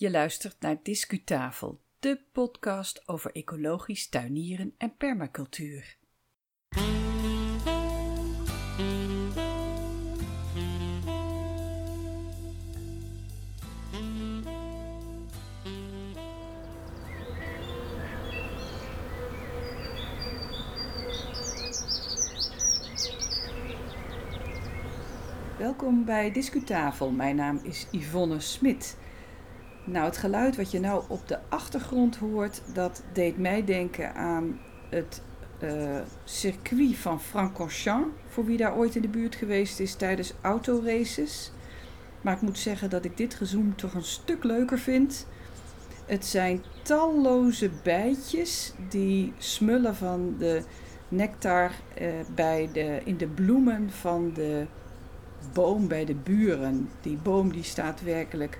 Je luistert naar Discutafel, de podcast over ecologisch tuinieren en permacultuur. Welkom bij Discutafel. Mijn naam is Yvonne Smit. Nou, het geluid wat je nou op de achtergrond hoort, dat deed mij denken aan het uh, circuit van Francorchamps. Voor wie daar ooit in de buurt geweest is tijdens autoraces. Maar ik moet zeggen dat ik dit gezoom toch een stuk leuker vind. Het zijn talloze bijtjes die smullen van de nectar uh, bij de, in de bloemen van de boom bij de buren. Die boom die staat werkelijk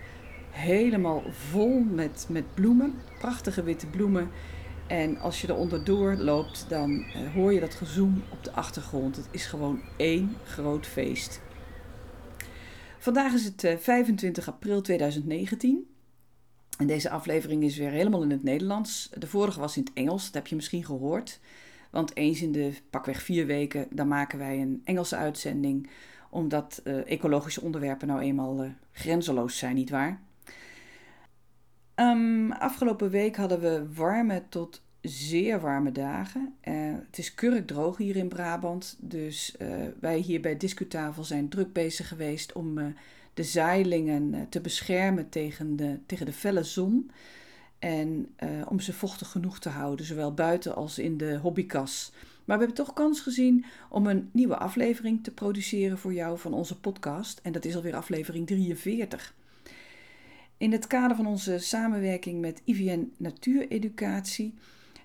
helemaal vol met, met bloemen, prachtige witte bloemen. En als je er onderdoor loopt, dan uh, hoor je dat gezoem op de achtergrond. Het is gewoon één groot feest. Vandaag is het uh, 25 april 2019. En deze aflevering is weer helemaal in het Nederlands. De vorige was in het Engels, dat heb je misschien gehoord. Want eens in de pakweg vier weken, dan maken wij een Engelse uitzending omdat uh, ecologische onderwerpen nou eenmaal uh, grenzeloos zijn, nietwaar? Um, afgelopen week hadden we warme tot zeer warme dagen. Uh, het is kurkdroog hier in Brabant, dus wij hier bij Discutafel zijn druk bezig geweest om de zaailingen te beschermen tegen de, tegen de felle zon. En om ze vochtig genoeg te houden, zowel buiten als in de hobbykas. Maar we hebben toch kans gezien om een nieuwe aflevering te produceren voor jou van onze podcast. En dat is alweer aflevering 43. In het kader van onze samenwerking met IVN Natuureducatie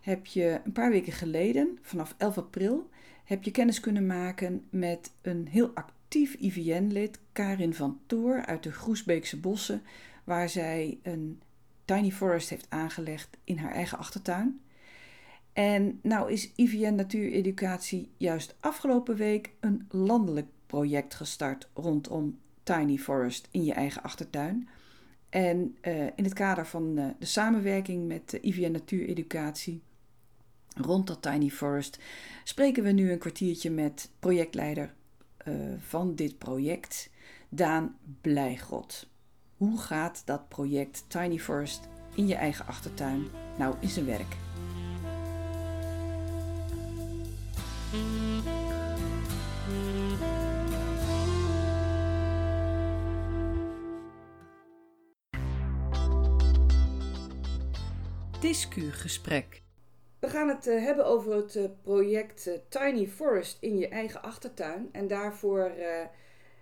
heb je een paar weken geleden, vanaf 11 april, heb je kennis kunnen maken met een heel actief IVN-lid, Karin van Toor uit de Groesbeekse Bossen, waar zij een tiny forest heeft aangelegd in haar eigen achtertuin. En nou is IVN Natuureducatie juist afgelopen week een landelijk project gestart rondom Tiny Forest in je eigen achtertuin. En uh, in het kader van uh, de samenwerking met uh, IVN Natuureducatie rond dat Tiny Forest spreken we nu een kwartiertje met projectleider van dit project, Daan Blijgrot. Hoe gaat dat project Tiny Forest in je eigen achtertuin nou in zijn werk? Discu-gesprek. We gaan het uh, hebben over het uh, project uh, Tiny Forest in je eigen achtertuin. En daarvoor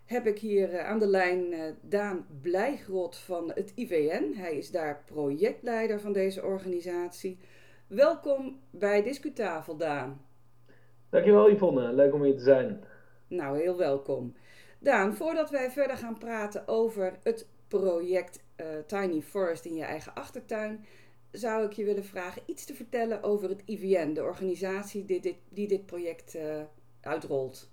heb ik hier aan de lijn Daan Blijgrot van het IVN. Hij is daar projectleider van deze organisatie. Welkom bij Discutafel, Daan. Dankjewel Yvonne, leuk om hier te zijn. Nou, heel welkom. Daan, voordat wij verder gaan praten over het project Tiny Forest in je eigen achtertuin zou ik je willen vragen iets te vertellen over het IVN, de organisatie die dit, dit project uh, uitrolt.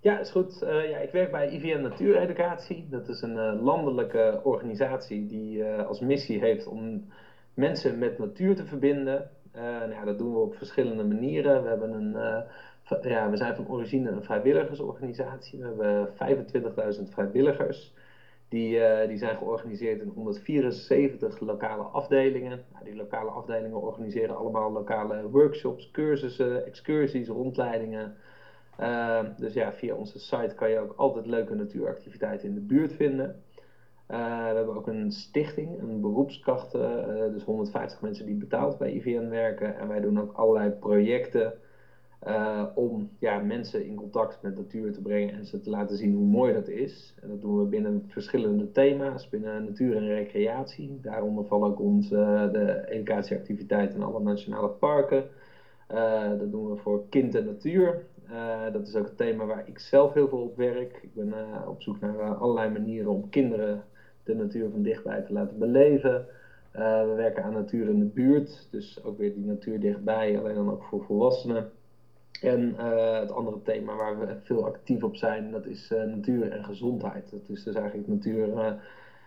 Ja, is goed. Uh, ja, ik werk bij IVN Natuureducatie. Dat is een uh, landelijke organisatie die als missie heeft om mensen met natuur te verbinden. nou ja, dat doen we op verschillende manieren. We, hebben een, ja, we zijn van origine een vrijwilligersorganisatie. We hebben 25.000 vrijwilligers. Die, uh, die zijn georganiseerd in 174 lokale afdelingen. Nou, die lokale afdelingen organiseren allemaal lokale workshops, cursussen, excursies, rondleidingen. Uh, dus ja, via onze site kan je ook altijd leuke natuuractiviteiten in de buurt vinden. Uh, we hebben ook een stichting, een beroepskrachten, dus 150 mensen die betaald bij IVN werken. En wij doen ook allerlei projecten uh, om ja, mensen in contact met natuur te brengen en ze te laten zien hoe mooi dat is. En dat doen we binnen verschillende thema's, binnen natuur en recreatie. Daaronder vallen ook onze uh, de educatieactiviteiten in alle nationale parken. Uh, dat doen we voor kind en natuur. dat is ook een thema waar ik zelf heel veel op werk. Ik ben op zoek naar allerlei manieren om kinderen de natuur van dichtbij te laten beleven. we werken aan natuur in de buurt, dus ook weer die natuur dichtbij, alleen dan ook voor volwassenen. En uh, het andere thema waar we veel actief op zijn, dat is uh, natuur en gezondheid. Dat is dus eigenlijk natuur uh,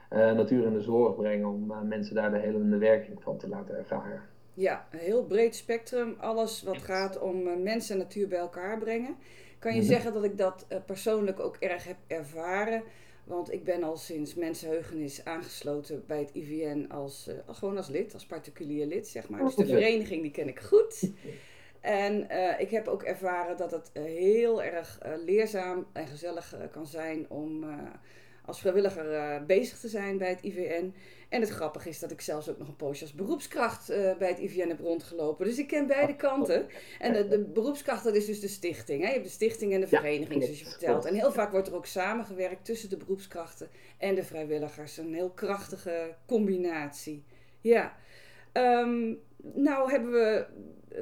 natuur in de zorg brengen om mensen daar de hele werking van te laten ervaren. Ja, een heel breed spectrum. Alles wat gaat om mensen en natuur bij elkaar brengen. Kan je mhm. zeggen dat ik dat persoonlijk ook erg heb ervaren? Want ik ben al sinds mensenheugenis aangesloten bij het IVN als, gewoon als lid, als particulier lid, zeg maar. Dus de vereniging die ken ik goed. En uh, ik heb ook ervaren dat het heel erg uh, leerzaam en gezellig kan zijn om als vrijwilliger bezig te zijn bij het IVN. En het grappige is dat ik zelfs ook nog een poosje als beroepskracht bij het IVN heb rondgelopen. Dus ik ken beide oh, kanten. En de, de beroepskracht, dat is dus de stichting. Hè? Je hebt de stichting en de vereniging, zoals je vertelt. En heel vaak wordt er ook samengewerkt tussen de beroepskrachten en de vrijwilligers. Een heel krachtige combinatie. Ja. Um, nou hebben we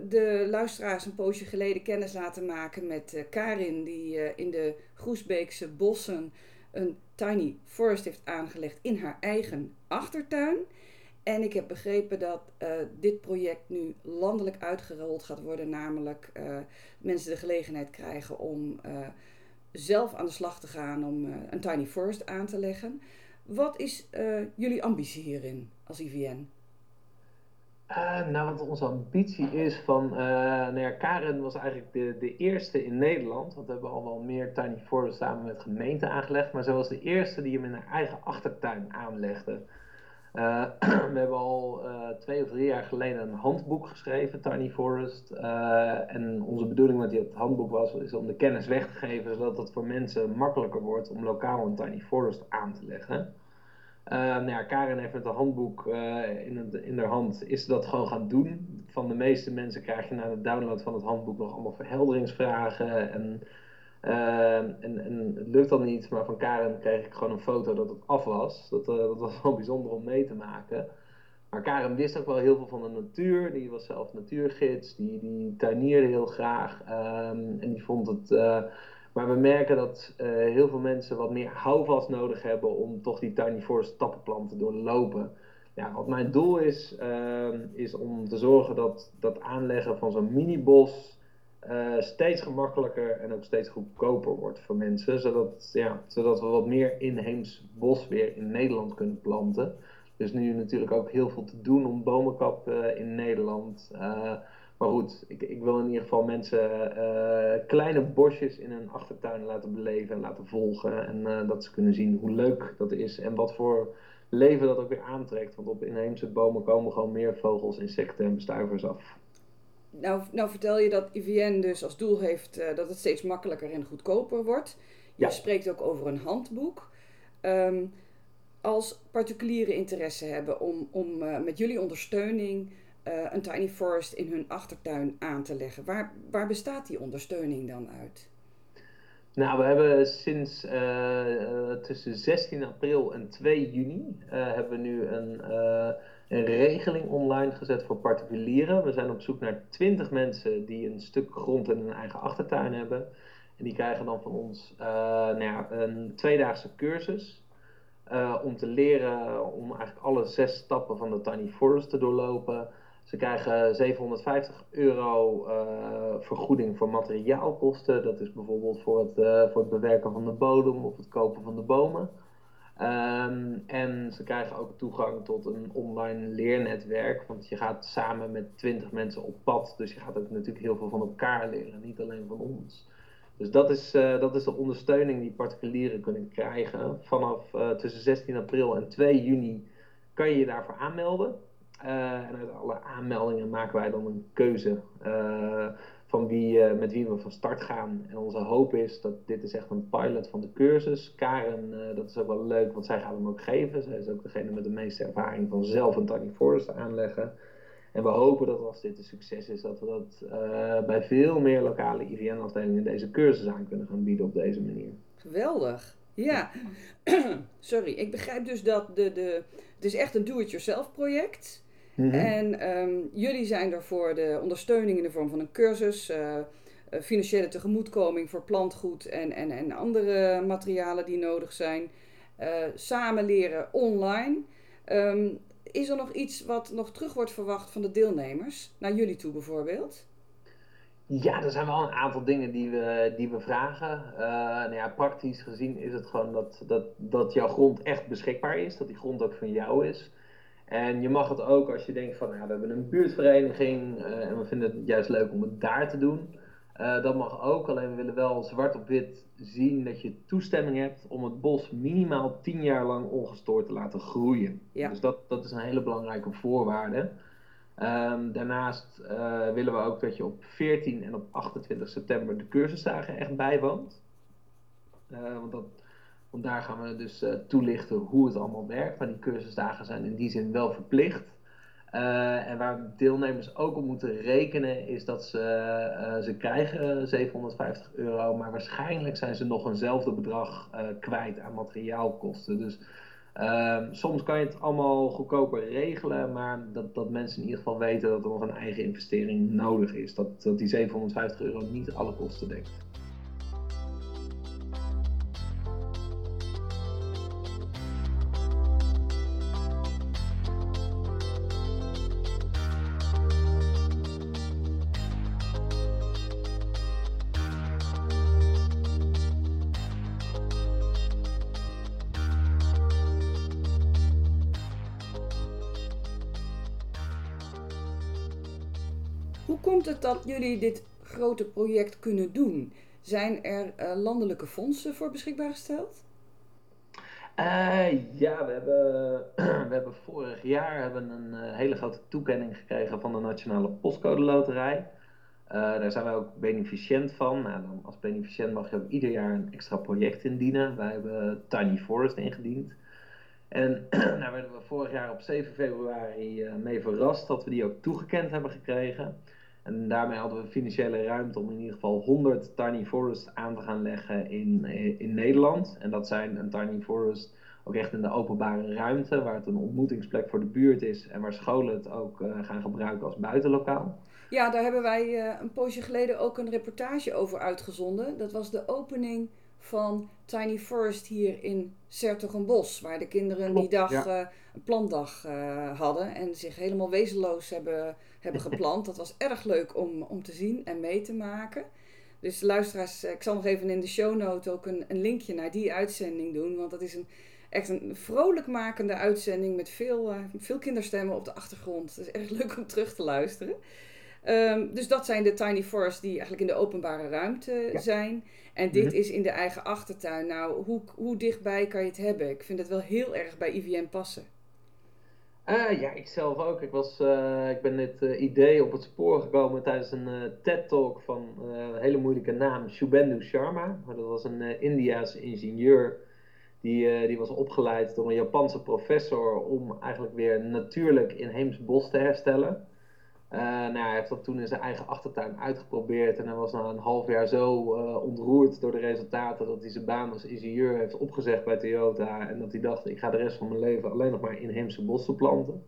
de luisteraars een poosje geleden kennis laten maken met uh, Karin, die uh, in de Groesbeekse bossen een tiny forest heeft aangelegd in haar eigen achtertuin. En ik heb begrepen dat uh, dit project nu landelijk uitgerold gaat worden, namelijk mensen de gelegenheid krijgen om zelf aan de slag te gaan om een tiny forest aan te leggen. Wat is jullie ambitie hierin als IVN? Uh, nou, wat onze ambitie is van, uh, Karen was eigenlijk de, de eerste in Nederland, want we hebben al wel meer tiny forests samen met gemeenten aangelegd, maar zij was de eerste die hem in haar eigen achtertuin aanlegde. Uh, we hebben al twee of drie jaar geleden een handboek geschreven, Tiny Forest. en onze bedoeling met dit handboek was is om de kennis weg te geven, zodat het voor mensen makkelijker wordt om lokaal een Tiny Forest aan te leggen. Uh, nou ja, Karen heeft met een handboek uh, in, in haar hand, is dat gewoon gaan doen. Van de meeste mensen krijg je na de download van het handboek nog allemaal verhelderingsvragen. En, uh, en, het lukt dan niet, maar van Karen kreeg ik gewoon een foto dat het af was. Dat, dat was wel bijzonder om mee te maken. Maar Karen wist ook wel heel veel van de natuur. Die was zelf natuurgids, die, die tuinierde heel graag. Um, en die vond het maar we merken dat uh, heel veel mensen wat meer houvast nodig hebben om toch die tiny forest stappenplan te doorlopen. Ja, wat mijn doel is, uh, is om te zorgen dat dat aanleggen van zo'n mini-bos uh, steeds gemakkelijker en ook steeds goedkoper wordt voor mensen. Zodat, ja, zodat we wat meer inheems bos weer in Nederland kunnen planten. Dus nu natuurlijk ook heel veel te doen om bomenkap in Nederland. Maar goed, ik, ik wil in ieder geval mensen uh, kleine bosjes in hun achtertuin laten beleven en laten volgen. En uh, dat ze kunnen zien hoe leuk dat is en wat voor leven dat ook weer aantrekt. Want op inheemse bomen komen gewoon meer vogels, insecten en bestuivers af. Nou, nou vertel je dat IVN dus als doel heeft uh, dat het steeds makkelijker en goedkoper wordt. Je spreekt ook over een handboek. Um, als particuliere interesse hebben om, om met jullie ondersteuning uh, een tiny forest in hun achtertuin aan te leggen. Waar, waar bestaat die ondersteuning dan uit? Nou, we hebben sinds uh, tussen 16 april en 2 juni hebben we nu een, een regeling online gezet voor particulieren. We zijn op zoek naar 20 mensen die een stuk grond in hun eigen achtertuin hebben. En die krijgen dan van ons nou ja, een tweedaagse cursus. om te leren om eigenlijk alle zes stappen van de Tiny Forest te doorlopen. Ze krijgen 750 euro uh, vergoeding voor materiaalkosten. Dat is bijvoorbeeld voor het, uh, voor het bewerken van de bodem of het kopen van de bomen. Um, en ze krijgen ook toegang tot een online leernetwerk. Want je gaat samen met 20 mensen op pad. Dus je gaat ook natuurlijk heel veel van elkaar leren, niet alleen van ons. Dus dat is, uh, dat is de ondersteuning die particulieren kunnen krijgen. Vanaf tussen 16 april en 2 juni kan je je daarvoor aanmelden. Uh, en uit alle aanmeldingen maken wij dan een keuze uh, van wie, uh, met wie we van start gaan. En onze hoop is dat dit is echt een pilot van de cursus. Karen, dat is ook wel leuk, want zij gaat hem ook geven. Zij is ook degene met de meeste ervaring van zelf een tiny forest aanleggen. En we hopen dat als dit een succes is, dat we dat bij veel meer lokale IVN-afdelingen deze cursus aan kunnen gaan bieden op deze manier. Geweldig. Ja, sorry. Ik begrijp dus dat de, de, het is echt een do-it-yourself project Mhm. En um, jullie zijn er voor de ondersteuning in de vorm van een cursus, uh, financiële tegemoetkoming voor plantgoed en, en, en andere materialen die nodig zijn. Uh, samen leren online. Um, is er nog iets wat nog terug wordt verwacht van de deelnemers, naar jullie toe bijvoorbeeld? Ja, er zijn wel een aantal dingen die we, die we vragen. Uh, nou ja, praktisch gezien is het gewoon dat, dat, dat jouw grond echt beschikbaar is, dat die grond ook van jou is. En je mag het ook als je denkt van, nou, we hebben een buurtvereniging uh, en we vinden het juist leuk om het daar te doen. Uh, dat mag ook, alleen we willen wel zwart op wit zien dat je toestemming hebt om het bos minimaal 10 jaar lang ongestoord te laten groeien. Ja. Dus dat, dat is een hele belangrijke voorwaarde. Um, daarnaast uh, willen we ook dat je op 14 en op 28 september de cursusdagen echt bijwoont. Want, dat, want daar gaan we dus uh, toelichten hoe het allemaal werkt. Maar die cursusdagen zijn in die zin wel verplicht. en waar deelnemers ook op moeten rekenen is dat ze, ze krijgen 750 euro, maar waarschijnlijk zijn ze nog eenzelfde bedrag kwijt aan materiaalkosten. Dus Um, soms kan je het allemaal goedkoper regelen, maar dat, dat mensen in ieder geval weten dat er nog een eigen investering nodig is. Dat, dat die 750 euro niet alle kosten dekt. Dat jullie dit grote project kunnen doen? Zijn er uh, landelijke fondsen voor beschikbaar gesteld? Uh, ja, we hebben, we hebben vorig jaar hebben een uh, hele grote toekenning gekregen van de Nationale Postcode Loterij. daar zijn wij ook beneficiënt van. Nou, dan als beneficiënt mag je ook ieder jaar een extra project indienen. Wij hebben Tiny Forest ingediend. En daar werden we vorig jaar op 7 februari mee verrast dat we die ook toegekend hebben gekregen. En daarmee hadden we financiële ruimte om in ieder geval 100 tiny forests aan te gaan leggen in, in Nederland. En dat zijn een tiny forest ook echt in de openbare ruimte, waar het een ontmoetingsplek voor de buurt is en waar scholen het ook uh, gaan gebruiken als buitenlokaal. Ja, daar hebben wij uh, een poosje geleden ook een reportage over uitgezonden. Dat was de opening van Tiny Forest hier in Sertogenbos, waar de kinderen die dag uh, een plantdag hadden en zich helemaal wezenloos hebben hebben geplant. Dat was erg leuk om, om te zien en mee te maken. Dus luisteraars, eh, ik zal nog even in de show note ook een, een linkje naar die uitzending doen. Want dat is een, echt een vrolijkmakende uitzending met veel, uh, veel kinderstemmen op de achtergrond. Het is erg leuk om terug te luisteren. Um, dus dat zijn de tiny forests die eigenlijk in de openbare ruimte zijn. En dit mhm. is in de eigen achtertuin. Nou, hoe, hoe dichtbij kan je het hebben? Ik vind het wel heel erg bij IVM passen. Uh, ja, ik zelf ook. Ik, was, uh, ik ben dit uh, idee op het spoor gekomen tijdens een TED-talk van een hele moeilijke naam, Shubhendu Sharma. Dat was een Indiaas ingenieur die, die was opgeleid door een Japanse professor om eigenlijk weer natuurlijk inheems bos te herstellen. Uh, nou, hij heeft dat toen in zijn eigen achtertuin uitgeprobeerd en hij was na een half jaar zo uh, ontroerd door de resultaten dat hij zijn baan als ingenieur heeft opgezegd bij Toyota en dat hij dacht ik ga de rest van mijn leven alleen nog maar inheemse bossen planten.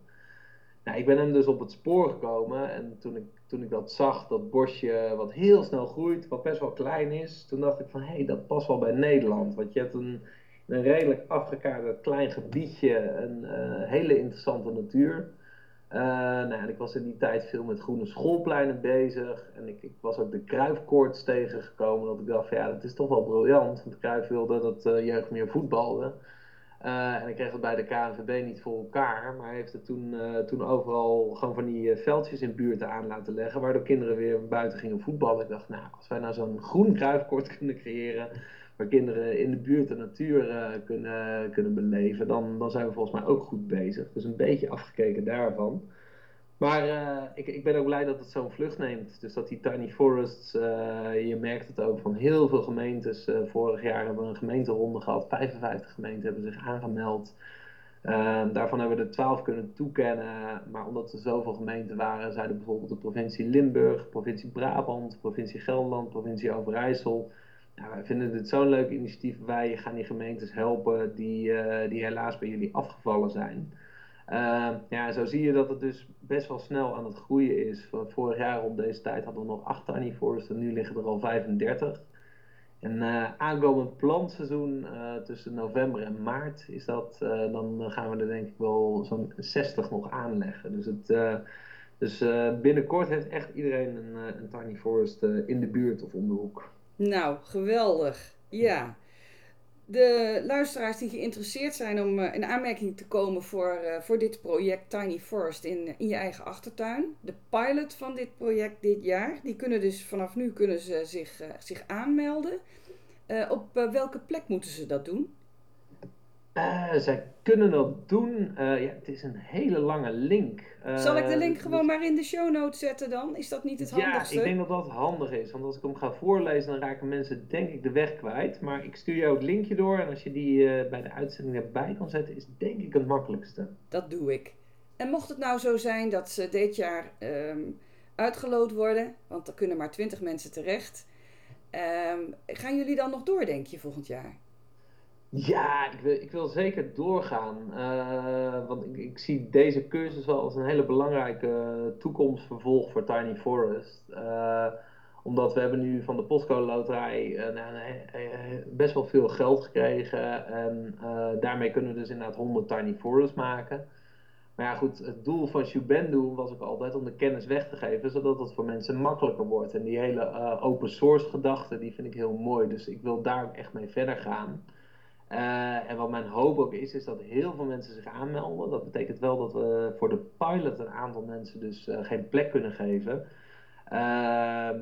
Nou, ik ben hem dus op het spoor gekomen en toen ik, toen ik dat zag, dat bosje wat heel snel groeit, wat best wel klein is, toen dacht ik van hé, hey, dat past wel bij Nederland. Want je hebt een, een redelijk afgekaderd klein gebiedje, een uh, hele interessante natuur. Uh, nou, ik was in die tijd veel met groene schoolpleinen bezig. En ik, ik was ook de Kruifkoorts tegengekomen. Dat ik dacht, ja, dat is toch wel briljant. Want Kruif wilde dat uh, jeugd meer voetbalde. Uh, en ik kreeg het bij de KNVB niet voor elkaar. Maar heeft het toen, toen overal gewoon van die veldjes in buurten aan laten leggen. Waardoor kinderen weer buiten gingen voetballen. Ik dacht, nou, als wij nou zo'n groen Kruifkoord kunnen creëren waar kinderen in de buurt de natuur uh, kunnen, kunnen beleven, dan, dan zijn we volgens mij ook goed bezig. Dus een beetje afgekeken daarvan. Maar uh, ik, ik ben ook blij dat het zo'n vlucht neemt. Dus dat die tiny forests, uh, je merkt het ook van heel veel gemeentes. vorig jaar hebben we een gemeenteronde gehad. 55 gemeenten hebben zich aangemeld. Ehm, daarvan hebben we er 12 kunnen toekennen. Maar omdat er zoveel gemeenten waren, zeiden bijvoorbeeld de provincie Limburg, provincie Brabant, provincie Gelderland, provincie Overijssel nou, wij vinden dit zo'n leuk initiatief. Wij gaan die gemeentes helpen die, uh, die helaas bij jullie afgevallen zijn. Uh, ja, zo zie je dat het dus best wel snel aan het groeien is. Vorig jaar op deze tijd hadden we nog 8 tiny forests en nu liggen er al 35. En uh, aankomend plantseizoen uh, tussen november en maart is dat, dan gaan we er denk ik wel zo'n 60 nog aanleggen. Dus het, Dus binnenkort heeft echt iedereen een, een Tiny Forest in de buurt of om de hoek. Nou, geweldig. Ja de luisteraars die geïnteresseerd zijn om uh, in aanmerking te komen voor, uh, voor dit project Tiny Forest in, in je eigen achtertuin. De pilot van dit project dit jaar. Die kunnen dus vanaf nu kunnen ze zich, uh, zich aanmelden. op welke plek moeten ze dat doen? Uh, zij kunnen dat doen. Uh, ja, het is een hele lange link. Uh, Zal ik de link gewoon maar in de show notes zetten dan? Is dat niet het handigste? Ja, ik denk dat dat handig is. Want als ik hem ga voorlezen, dan raken mensen denk ik de weg kwijt. Maar ik stuur jou het linkje door. En als je die bij de uitzending erbij kan zetten, is denk ik het makkelijkste. Dat doe ik. En mocht het nou zo zijn dat ze dit jaar um, uitgeloot worden, want er kunnen maar 20 mensen terecht. Um, gaan jullie dan nog door, denk je, volgend jaar? Ja, ik wil, ik wil zeker doorgaan. Uh, want ik, ik, zie deze cursus wel als een hele belangrijke toekomstvervolg voor Tiny Forest. Uh, omdat we hebben nu van de Postcode Loterij nou, best wel veel geld gekregen. En daarmee kunnen we dus inderdaad 100 Tiny Forests maken. Maar ja, goed, het doel van Shubendu was ook altijd om de kennis weg te geven, zodat het voor mensen makkelijker wordt. En die hele open source gedachte, die vind ik heel mooi. Dus ik wil daar ook echt mee verder gaan. Uh, en wat mijn hoop ook is, is dat heel veel mensen zich aanmelden. Dat betekent wel dat we voor de pilot een aantal mensen dus uh, geen plek kunnen geven. Uh,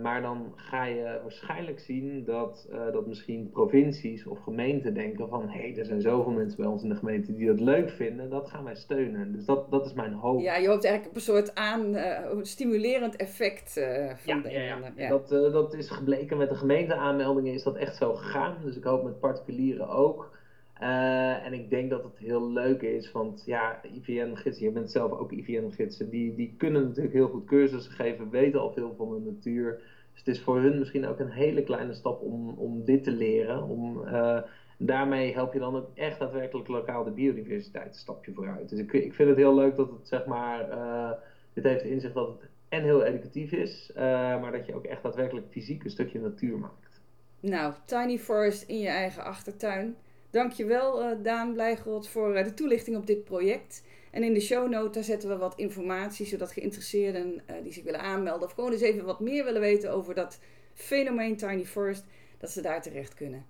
maar dan ga je waarschijnlijk zien dat, dat misschien provincies of gemeenten denken van... hé, hey, er zijn zoveel mensen bij ons in de gemeente die dat leuk vinden, dat gaan wij steunen. Dus dat, dat is mijn hoop. Ja, je hoopt eigenlijk op een soort aan, stimulerend effect van ja, de ja, ja. ja. Dat, dat is gebleken met de gemeenteaanmeldingen, is dat echt zo gegaan. Dus ik hoop met particulieren ook... Uh, en ik denk dat het heel leuk is, want ja, IVN-gidsen, je bent zelf ook IVN-gidsen, die, die kunnen natuurlijk heel goed cursussen geven, weten al veel van de natuur. Dus het is voor hun misschien ook een hele kleine stap om, om dit te leren. Om, uh, daarmee help je dan ook echt daadwerkelijk lokaal de biodiversiteit een stapje vooruit. Dus ik, ik vind het heel leuk dat het, zeg maar, uh, dit heeft inzicht dat het en heel educatief is, maar dat je ook echt daadwerkelijk fysiek een stukje natuur maakt. Nou, Tiny Forest in je eigen achtertuin. Dankjewel uh, Daan Blijgrot voor uh, de toelichting op dit project. En in de show note zetten we wat informatie, zodat geïnteresseerden uh, die zich willen aanmelden of gewoon eens even wat meer willen weten over dat fenomeen Tiny Forest, dat ze daar terecht kunnen.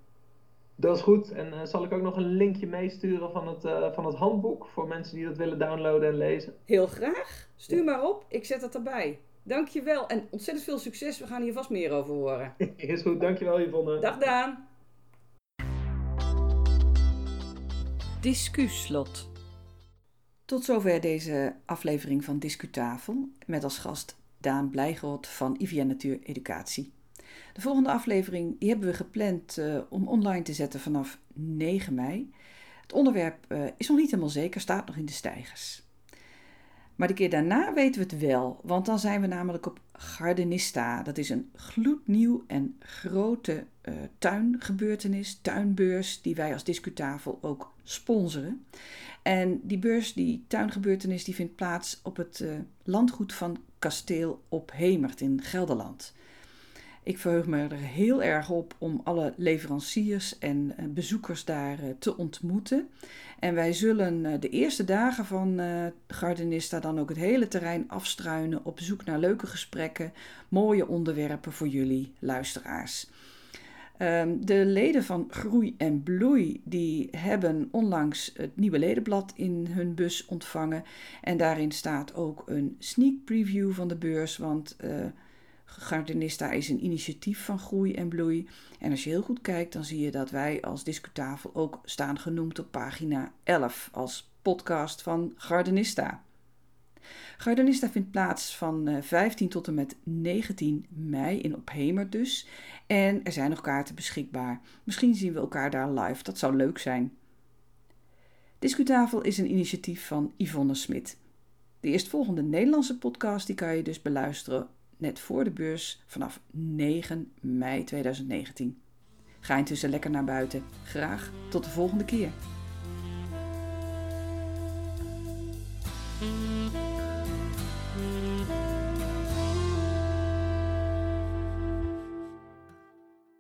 Dat is goed. En zal ik ook nog een linkje meesturen van het, van het handboek voor mensen die dat willen downloaden en lezen? Heel graag. Stuur ja. maar op. Ik zet het erbij. Dankjewel en ontzettend veel succes. We gaan hier vast meer over horen. Is goed. Dankjewel Yvonne. Dag Daan. Discuslot. Tot zover deze aflevering van Discutafel met als gast Daan Blijgerot van IVN Natuur Educatie. De volgende aflevering die hebben we gepland uh, om online te zetten vanaf 9 mei. Het onderwerp uh, is nog niet helemaal zeker, staat nog in de stijgers. Maar de keer daarna weten we het wel, want dan zijn we namelijk op Gardenista. Dat is een gloednieuw en grote uh, tuingebeurtenis, tuinbeurs, die wij als discutafel ook sponsoren. En die beurs, die tuingebeurtenis, die vindt plaats op het uh, landgoed van Kasteel op Hemert in Gelderland. Ik verheug me er heel erg op om alle leveranciers en uh, bezoekers daar te ontmoeten. En wij zullen de eerste dagen van Gardenista dan ook het hele terrein afstruinen op zoek naar leuke gesprekken, mooie onderwerpen voor jullie luisteraars. Ehm, de leden van Groei en Bloei die hebben onlangs het nieuwe ledenblad in hun bus ontvangen. En daarin staat ook een sneak preview van de beurs, want uh, Gardenista is een initiatief van Groei en Bloei. En als je heel goed kijkt, dan zie je dat wij als Discutafel ook staan genoemd op pagina 11 als podcast van Gardenista. Gardenista vindt plaats van 15 eh, tot en met 19 mei in Ophemer dus. En er zijn nog kaarten beschikbaar. Misschien zien we elkaar daar live, dat zou leuk zijn. Discutafel is een initiatief van Yvonne Smit. De eerstvolgende Nederlandse podcast die kan je dus beluisteren net voor de beurs vanaf 9 mei 2019. Ga intussen lekker naar buiten. Graag tot de volgende keer.